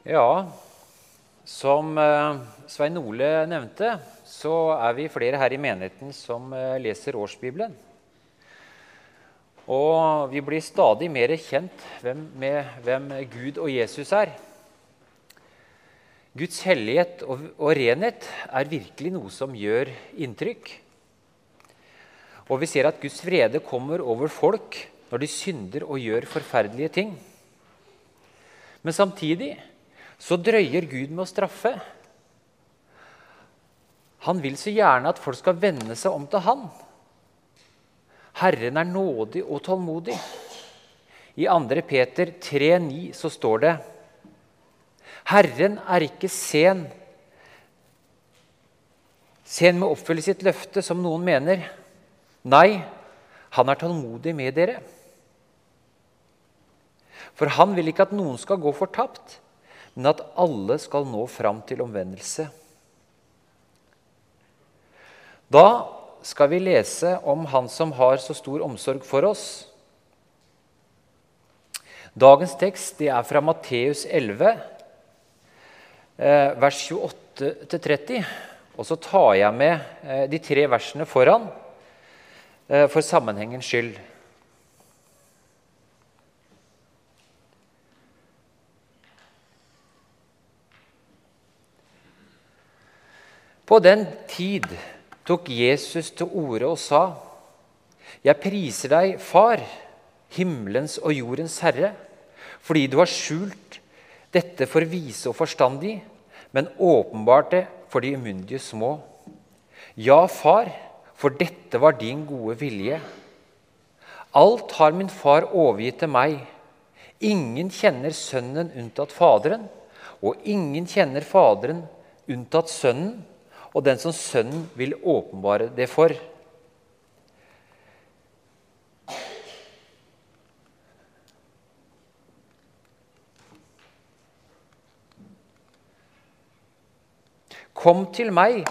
Ja, som eh, Svein Ole nevnte, så er vi flere her i menigheten som eh, leser årsbibelen. Og vi blir stadig mer kjent hvem, med hvem Gud og Jesus er. Guds hellighet og, og renhet er virkelig noe som gjør inntrykk. Og vi ser at Guds vrede kommer over folk når de synder og gjør forferdelige ting. Men samtidig så drøyer Gud med å straffe. Han vil så gjerne at folk skal vende seg om til han. Herren er nådig og tålmodig. I 2. Peter 3,9 så står det Herren er ikke sen, sen med å oppfylle sitt løfte, som noen mener. Nei, han er tålmodig med dere. For han vil ikke at noen skal gå fortapt, men at alle skal nå fram til omvendelse. Da skal vi lese om Han som har så stor omsorg for oss. Dagens tekst er fra Matteus 11, eh, vers 28-30. Og så tar jeg med eh, de tre versene foran eh, for sammenhengens skyld. På den tid tok Jesus til orde og sa, Jeg priser deg, Far, himmelens og jordens Herre, fordi du har skjult dette for vise og forstandig, men åpenbart det for de umyndige små. Ja, Far, for dette var din gode vilje. Alt har min far overgitt til meg. Ingen kjenner Sønnen unntatt Faderen, og ingen kjenner Faderen unntatt Sønnen, og den som Sønnen vil åpenbare det for. Kom til meg,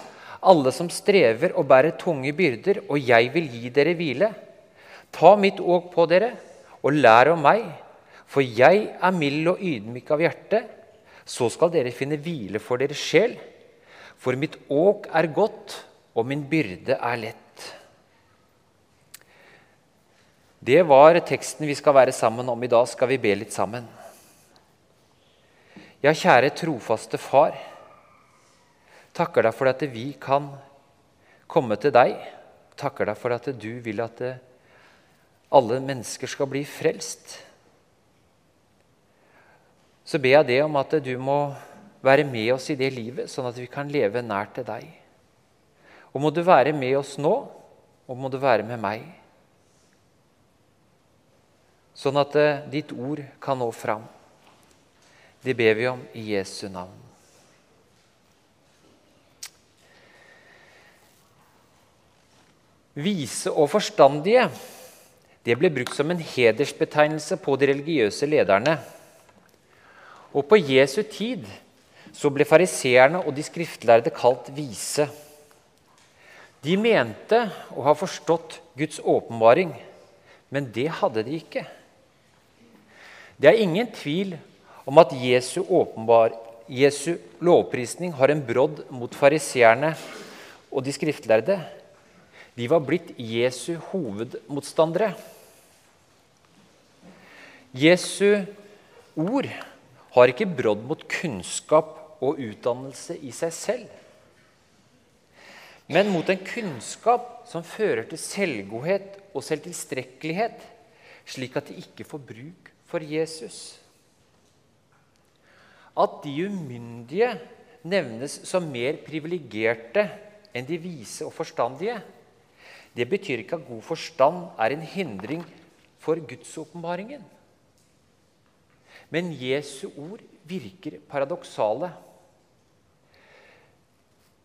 alle som strever og bærer tunge byrder, og jeg vil gi dere hvile. Ta mitt åk på dere, og lær om meg, for jeg er mild og ydmyk av hjerte. Så skal dere finne hvile for deres sjel. For mitt åk er godt, og min byrde er lett. Det var teksten vi skal være sammen om i dag. Skal vi be litt sammen? Ja, kjære trofaste Far. Takker deg for at vi kan komme til deg. Takker deg for at du vil at alle mennesker skal bli frelst. Så ber jeg det om at du må være med oss i det livet, sånn at vi kan leve nær til deg. Og må du være med oss nå, og må du være med meg. Sånn at uh, ditt ord kan nå fram. Det ber vi om i Jesu navn. Vise og forstandige det ble brukt som en hedersbetegnelse på de religiøse lederne. Og på Jesu tid så ble fariseerne og de skriftlærde kalt vise. De mente å ha forstått Guds åpenbaring, men det hadde de ikke. Det er ingen tvil om at Jesu, åpenbar, Jesu lovprisning har en brodd mot fariseerne og de skriftlærde. De var blitt Jesu hovedmotstandere. Jesu ord har ikke brodd mot kunnskap og utdannelse i seg selv, men mot en kunnskap som fører til selvgodhet og selvtilstrekkelighet, slik at de ikke får bruk for Jesus. At de umyndige nevnes som mer privilegerte enn de vise og forstandige, det betyr ikke at god forstand er en hindring for gudsåpenbaringen. Men Jesu ord virker paradoksale.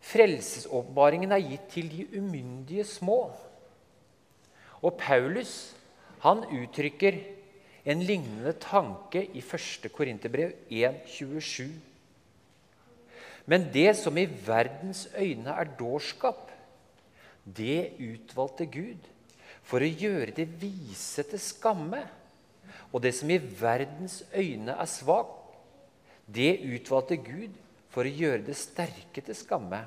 Frelsesåpenbaringen er gitt til de umyndige små. Og Paulus han uttrykker en lignende tanke i 1. Korinterbrev 1,27. Men det som i verdens øyne er dårskap, det utvalgte Gud for å gjøre det vise til skamme. Og det som i verdens øyne er svakt, Det utvalgte Gud for å gjøre det sterke til skamme.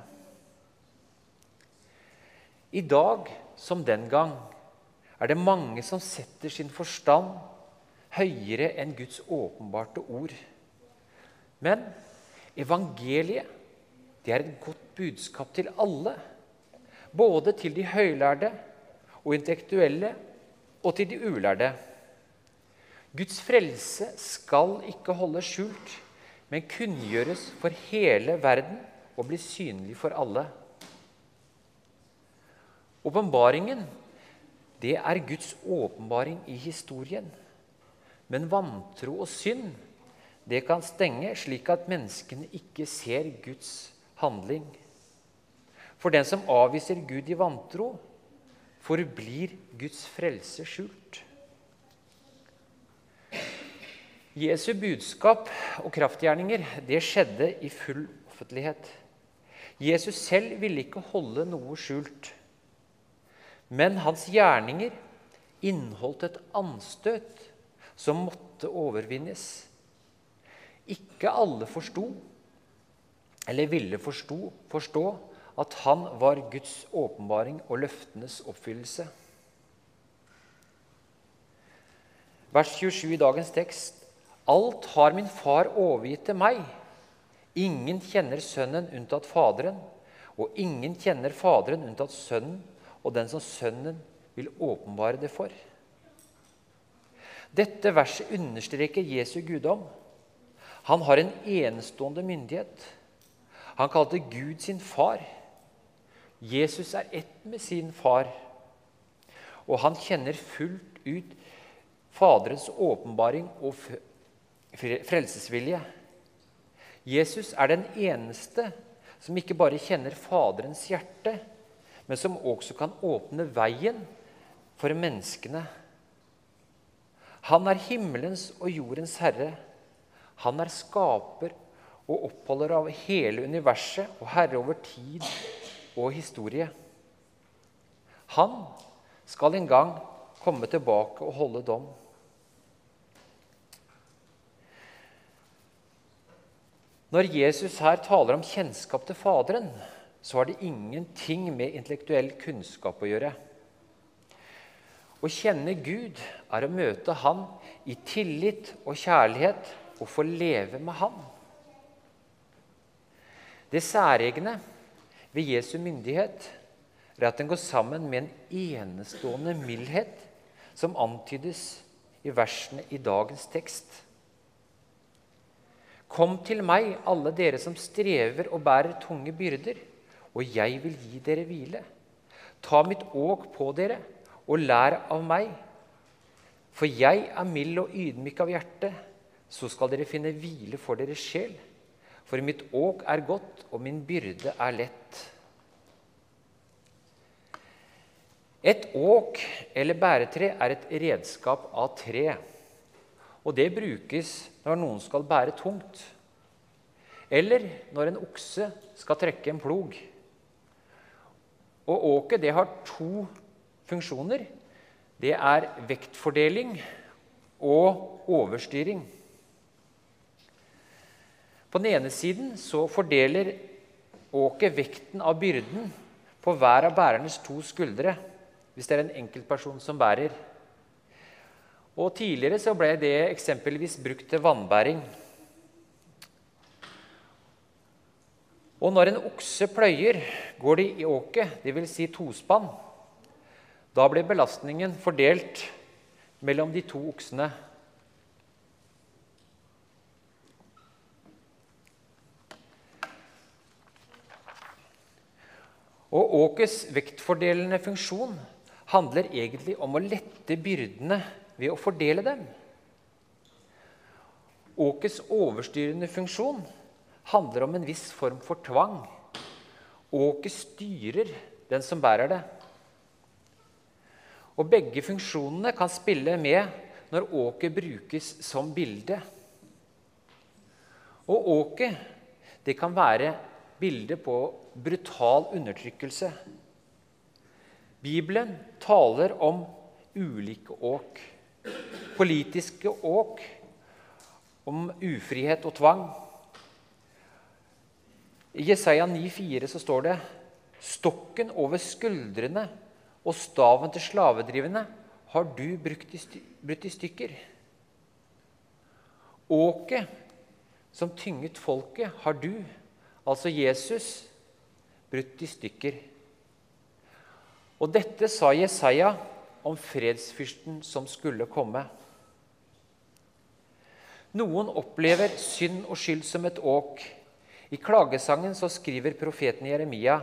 I dag som den gang er det mange som setter sin forstand høyere enn Guds åpenbarte ord. Men evangeliet det er et godt budskap til alle. Både til de høylærde og intellektuelle og til de ulærde. Guds frelse skal ikke holdes skjult, men kunngjøres for hele verden og blir synlig for alle. Åpenbaringen det er Guds åpenbaring i historien. Men vantro og synd det kan stenge, slik at menneskene ikke ser Guds handling. For den som avviser Gud i vantro, forblir Guds frelse skjult. Jesu budskap og kraftgjerninger det skjedde i full offentlighet. Jesus selv ville ikke holde noe skjult. Men hans gjerninger inneholdt et anstøt som måtte overvinnes. Ikke alle forsto, eller ville forstå, forstå at han var Guds åpenbaring og løftenes oppfyllelse. Vers 27 i dagens tekst. Alt har min far overgitt til meg. Ingen kjenner Sønnen unntatt Faderen, og ingen kjenner Faderen unntatt Sønnen og den som Sønnen vil åpenbare det for. Dette verset understreker Jesu guddom. Han har en enestående myndighet. Han kalte Gud sin far. Jesus er ett med sin far, og han kjenner fullt ut Faderens åpenbaring og frelsesvilje. Jesus er den eneste som ikke bare kjenner Faderens hjerte, men som også kan åpne veien for menneskene. Han er himmelens og jordens herre. Han er skaper og oppholder av hele universet og herre over tid og historie. Han skal en gang komme tilbake og holde dom. Når Jesus her taler om kjennskap til Faderen, så har det ingenting med intellektuell kunnskap å gjøre. Å kjenne Gud er å møte Han i tillit og kjærlighet og få leve med Han. Det særegne ved Jesu myndighet er at den går sammen med en enestående mildhet som antydes i versene i dagens tekst. Kom til meg, alle dere som strever og bærer tunge byrder, og jeg vil gi dere hvile. Ta mitt åk på dere og lær av meg. For jeg er mild og ydmyk av hjerte, så skal dere finne hvile for deres sjel. For mitt åk er godt, og min byrde er lett. Et åk eller bæretre er et redskap av tre. Og det brukes når noen skal bære tungt, eller når en okse skal trekke en plog. Og åket det har to funksjoner. Det er vektfordeling og overstyring. På den ene siden så fordeler åket vekten av byrden på hver av bærernes to skuldre hvis det er en enkeltperson som bærer. Og Tidligere så ble det eksempelvis brukt til vannbæring. Og når en okse pløyer, går de i åket, dvs. Si tospann. Da blir belastningen fordelt mellom de to oksene. Og åkets vektfordelende funksjon handler egentlig om å lette byrdene ved å fordele dem. Åkets overstyrende funksjon handler om en viss form for tvang. Åket styrer den som bærer det. Og Begge funksjonene kan spille med når åket brukes som bilde. Og åket det kan være bilde på brutal undertrykkelse. Bibelen taler om ulike åk politiske åk om ufrihet og tvang. I Jesaja 9,4 så står det Stokken over skuldrene og staven til slavedrivende har du brutt i, stykker. Åket som tynget folket, har du, altså Jesus, brutt i stykker. Og dette sa Jesaja om fredsfyrsten som skulle komme. Noen opplever synd og skyld som et åk. I klagesangen så skriver profeten Jeremia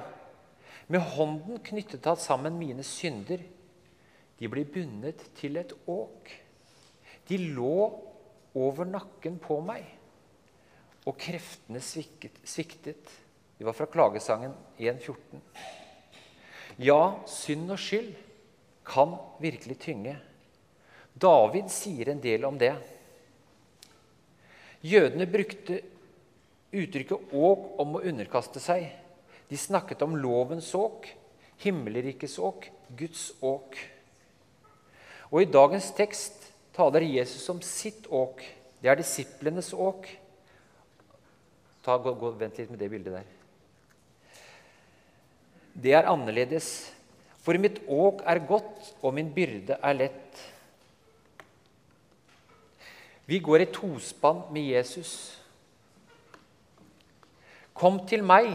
med hånden knyttet han sammen mine synder. De blir bundet til et åk. De lå over nakken på meg, og kreftene sviktet. Det var fra klagesangen 1.14. Ja, synd og skyld kan virkelig tynge. David sier en del om det. Jødene brukte uttrykket 'åk' om å underkaste seg. De snakket om lovens åk, himmelrikets åk, Guds åk. Og I dagens tekst taler Jesus om sitt åk. Det er disiplenes åk. Ta, gå, gå, vent litt med det bildet der. Det er annerledes. For mitt åk er godt, og min byrde er lett. Vi går i tospann med Jesus. Kom til meg,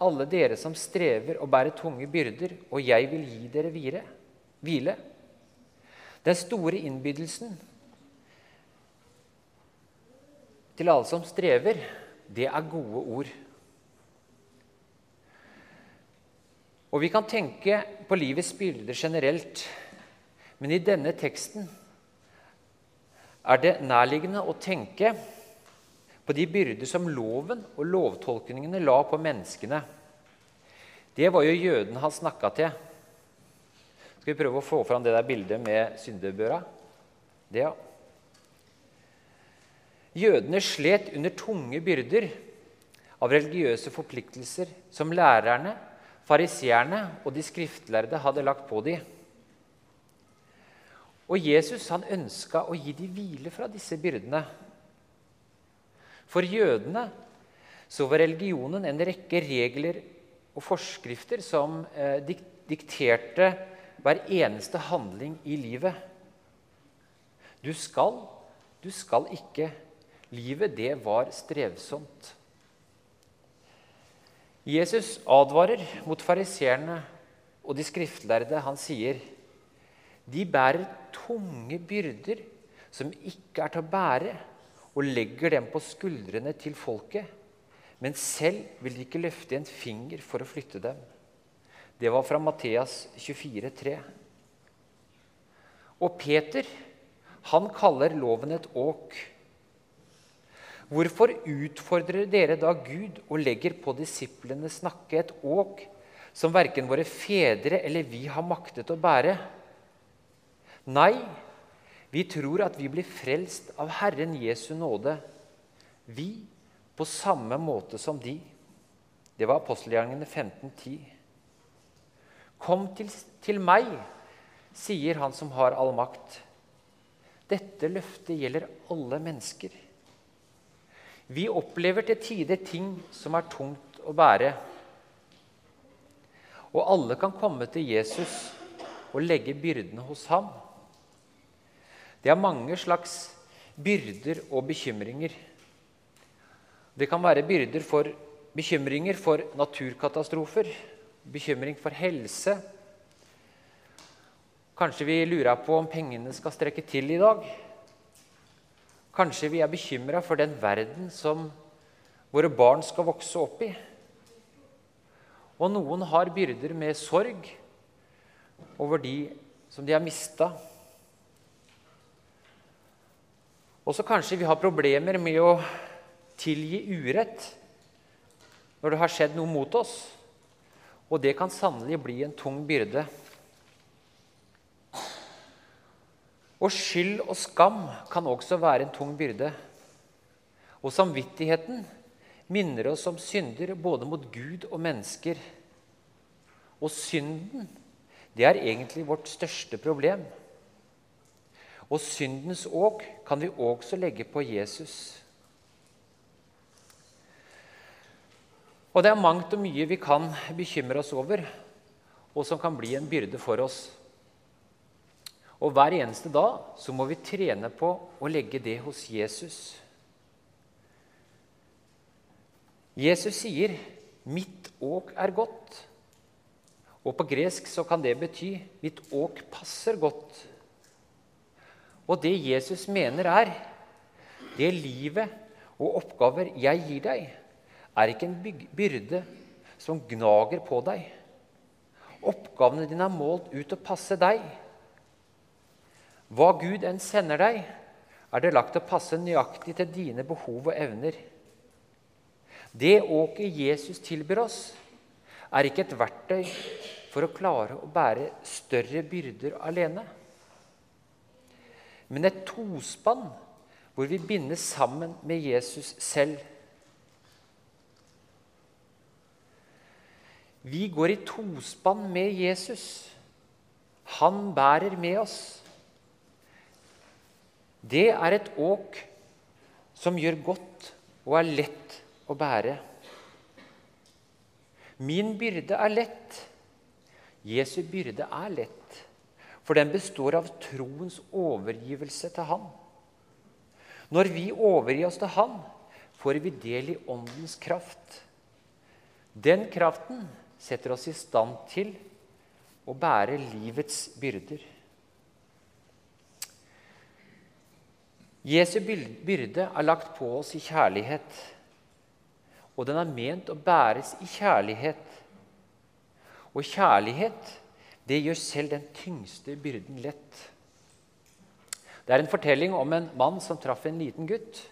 alle dere som strever og bærer tunge byrder, og jeg vil gi dere hvile. hvile. Den store innbydelsen til alle som strever, det er gode ord. Og Vi kan tenke på livets bilder generelt, men i denne teksten er det nærliggende å tenke på de byrder som loven og lovtolkningene la på menneskene. Det var jo jødene han snakka til. Skal vi prøve å få fram det der bildet med syndebøra? Det, ja. Jødene slet under tunge byrder av religiøse forpliktelser som lærerne, fariseerne og de skriftlærde hadde lagt på dem. Og Jesus han ønska å gi dem hvile fra disse byrdene. For jødene så var religionen en rekke regler og forskrifter som eh, dikterte hver eneste handling i livet. Du skal, du skal ikke. Livet, det var strevsomt. Jesus advarer mot fariseerne og de skriftlærde. Han sier de bærer tunge byrder som ikke er til å bære og legger dem på skuldrene til folket, men selv vil de ikke løfte en finger for å flytte dem. Det var fra Matteas 24, 3. Og Peter, han kaller loven et åk. Hvorfor utfordrer dere da Gud og legger på disiplenes nakke et åk som verken våre fedre eller vi har maktet å bære? Nei, vi tror at vi blir frelst av Herren Jesu nåde, vi på samme måte som de. Det var apostelgjerningene 15.10. Kom til, til meg, sier han som har all makt. Dette løftet gjelder alle mennesker. Vi opplever til tider ting som er tungt å bære. Og alle kan komme til Jesus og legge byrdene hos ham. Det er mange slags byrder og bekymringer. Det kan være byrder for bekymringer for naturkatastrofer, bekymring for helse. Kanskje vi lurer på om pengene skal strekke til i dag. Kanskje vi er bekymra for den verden som våre barn skal vokse opp i. Og noen har byrder med sorg over de som de har mista Og så kanskje vi har problemer med å tilgi urett når det har skjedd noe mot oss. Og det kan sannelig bli en tung byrde. Og skyld og skam kan også være en tung byrde. Og samvittigheten minner oss om synder både mot Gud og mennesker. Og synden, det er egentlig vårt største problem. Og syndens åk kan vi også legge på Jesus. Og det er mangt og mye vi kan bekymre oss over, og som kan bli en byrde for oss. Og hver eneste dag så må vi trene på å legge det hos Jesus. Jesus sier 'mitt åk er godt'. Og på gresk så kan det bety 'mitt åk passer godt'. Og det Jesus mener, er det livet og oppgaver jeg gir deg, er ikke en byrde som gnager på deg. Oppgavene dine er målt ut å passe deg. Hva Gud enn sender deg, er det lagt å passe nøyaktig til dine behov og evner. Det åket Jesus tilbyr oss, er ikke et verktøy for å klare å bære større byrder alene, men et tospann hvor vi bindes sammen med Jesus selv. Vi går i tospann med Jesus. Han bærer med oss. Det er et åk som gjør godt og er lett å bære. Min byrde er lett. Jesu byrde er lett, for den består av troens overgivelse til Han. Når vi overgir oss til Han, får vi del i Åndens kraft. Den kraften setter oss i stand til å bære livets byrder. Jesu byrde er lagt på oss i kjærlighet, og den er ment å bæres i kjærlighet. Og kjærlighet, det gjør selv den tyngste byrden lett. Det er en fortelling om en mann som traff en liten gutt.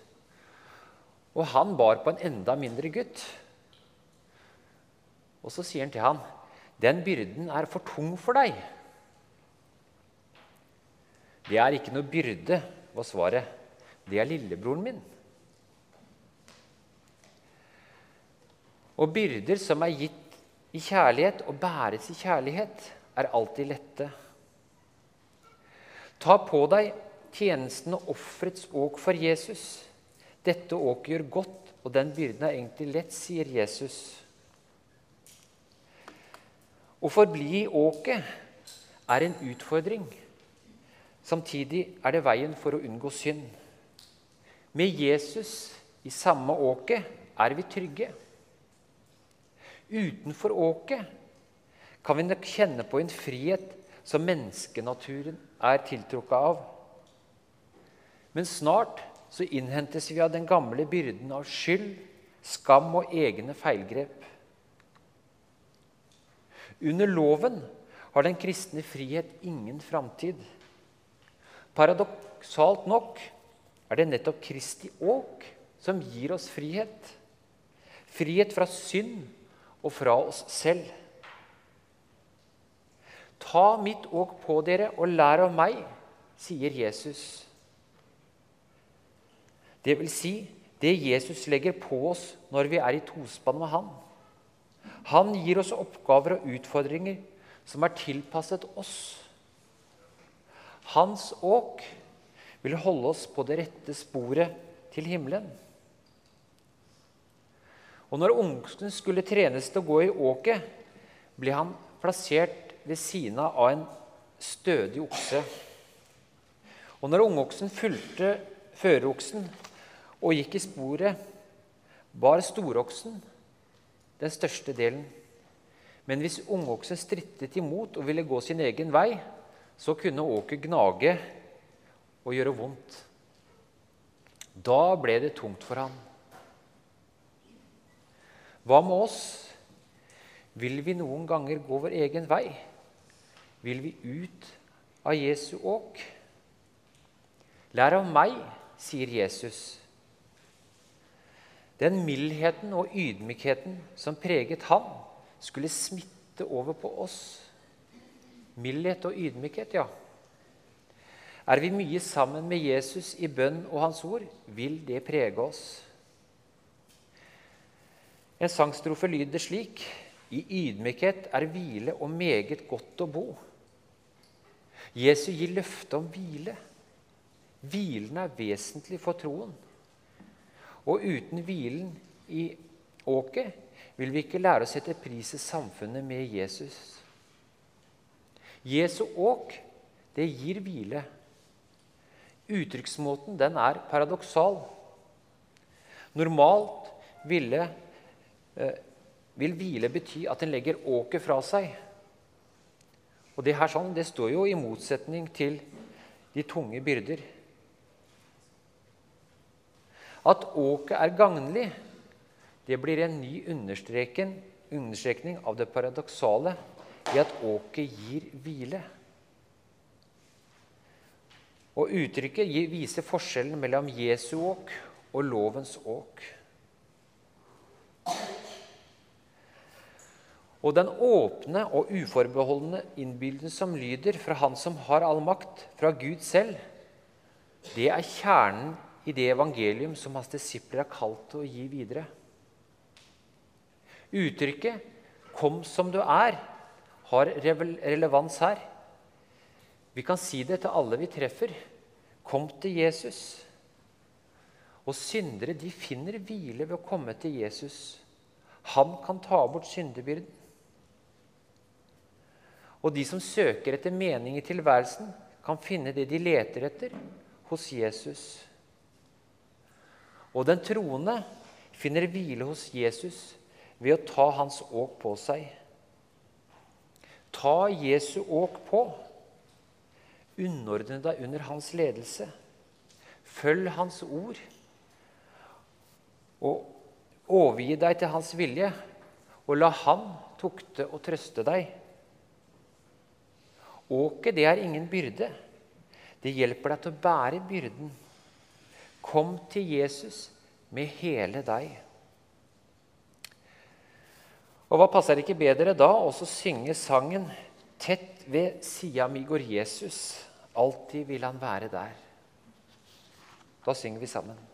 Og han bar på en enda mindre gutt. Og så sier han til han, 'Den byrden er for tung for deg.' Det er ikke noe byrde, var svaret. Det er lillebroren min. Og byrder som er gitt i kjærlighet og bæres i kjærlighet, er alltid lette. Ta på deg tjenesten og offerets åk for Jesus. Dette åket gjør godt, og den byrden er egentlig lett, sier Jesus. Å forbli i åket er en utfordring. Samtidig er det veien for å unngå synd. Med Jesus i samme åket er vi trygge. Utenfor åket kan vi nok kjenne på en frihet som menneskenaturen er tiltrukket av. Men snart så innhentes vi av den gamle byrden av skyld, skam og egne feilgrep. Under loven har den kristne frihet ingen framtid. Paradoksalt nok er det nettopp Kristi åk som gir oss frihet. Frihet fra synd og fra oss selv. Ta mitt åk på dere og lær av meg, sier Jesus. Det vil si det Jesus legger på oss når vi er i tospann med Han. Han gir oss oppgaver og utfordringer som er tilpasset oss. Hans åk vil holde oss på det rette sporet til himmelen. Og når ungsen skulle trenes til å gå i åket, ble han plassert ved siden av en stødig okse. Og når ungoksen fulgte føreroksen og gikk i sporet, bar storoksen den største delen. Men hvis ungoksen strittet imot og ville gå sin egen vei, så kunne åket gnage og gjøre vondt. Da ble det tungt for ham. Hva med oss? Vil vi noen ganger gå vår egen vei? Vil vi ut av Jesu åk? Lær av meg, sier Jesus. Den mildheten og ydmykheten som preget ham, skulle smitte over på oss. Mildhet og ydmykhet, ja. Er vi mye sammen med Jesus i bønn og hans ord, vil det prege oss. En sangstrofe lyder slik.: I ydmykhet er hvile og meget godt å bo. Jesus gir løfte om hvile. Hvilen er vesentlig for troen. Og uten hvilen i åket vil vi ikke lære å sette pris i samfunnet med Jesus. Jesu åk, det gir hvile. Uttrykksmåten den er paradoksal. Normalt ville, eh, vil hvile bety at en legger åket fra seg. Og det her sånn, det står jo i motsetning til de tunge byrder. At åket er gagnlig, det blir en ny understrekning av det paradoksale i at åket gir hvile. Og Uttrykket viser forskjellen mellom Jesu åk og lovens åk. Og den åpne og uforbeholdne innbilden som lyder fra Han som har all makt, fra Gud selv, det er kjernen i det evangelium som hans disipler er kalt til å gi videre. Uttrykket 'kom som du er' har relevans her. Vi kan si det til alle vi treffer. Kom til Jesus. Og syndere de finner hvile ved å komme til Jesus. Han kan ta bort syndebyrden. Og de som søker etter mening i tilværelsen, kan finne det de leter etter, hos Jesus. Og den troende finner hvile hos Jesus ved å ta hans åk på seg. Ta Jesu åk på. Underordne deg under hans ledelse. Følg hans ord. Og overgi deg til hans vilje, og la han tukte og trøste deg. Åket, det er ingen byrde. Det hjelper deg til å bære byrden. Kom til Jesus med hele deg. Og hva passer ikke bedre da å synge sangen 'Tett ved sida mi går Jesus'. Alltid vil han være der. Da synger vi sammen.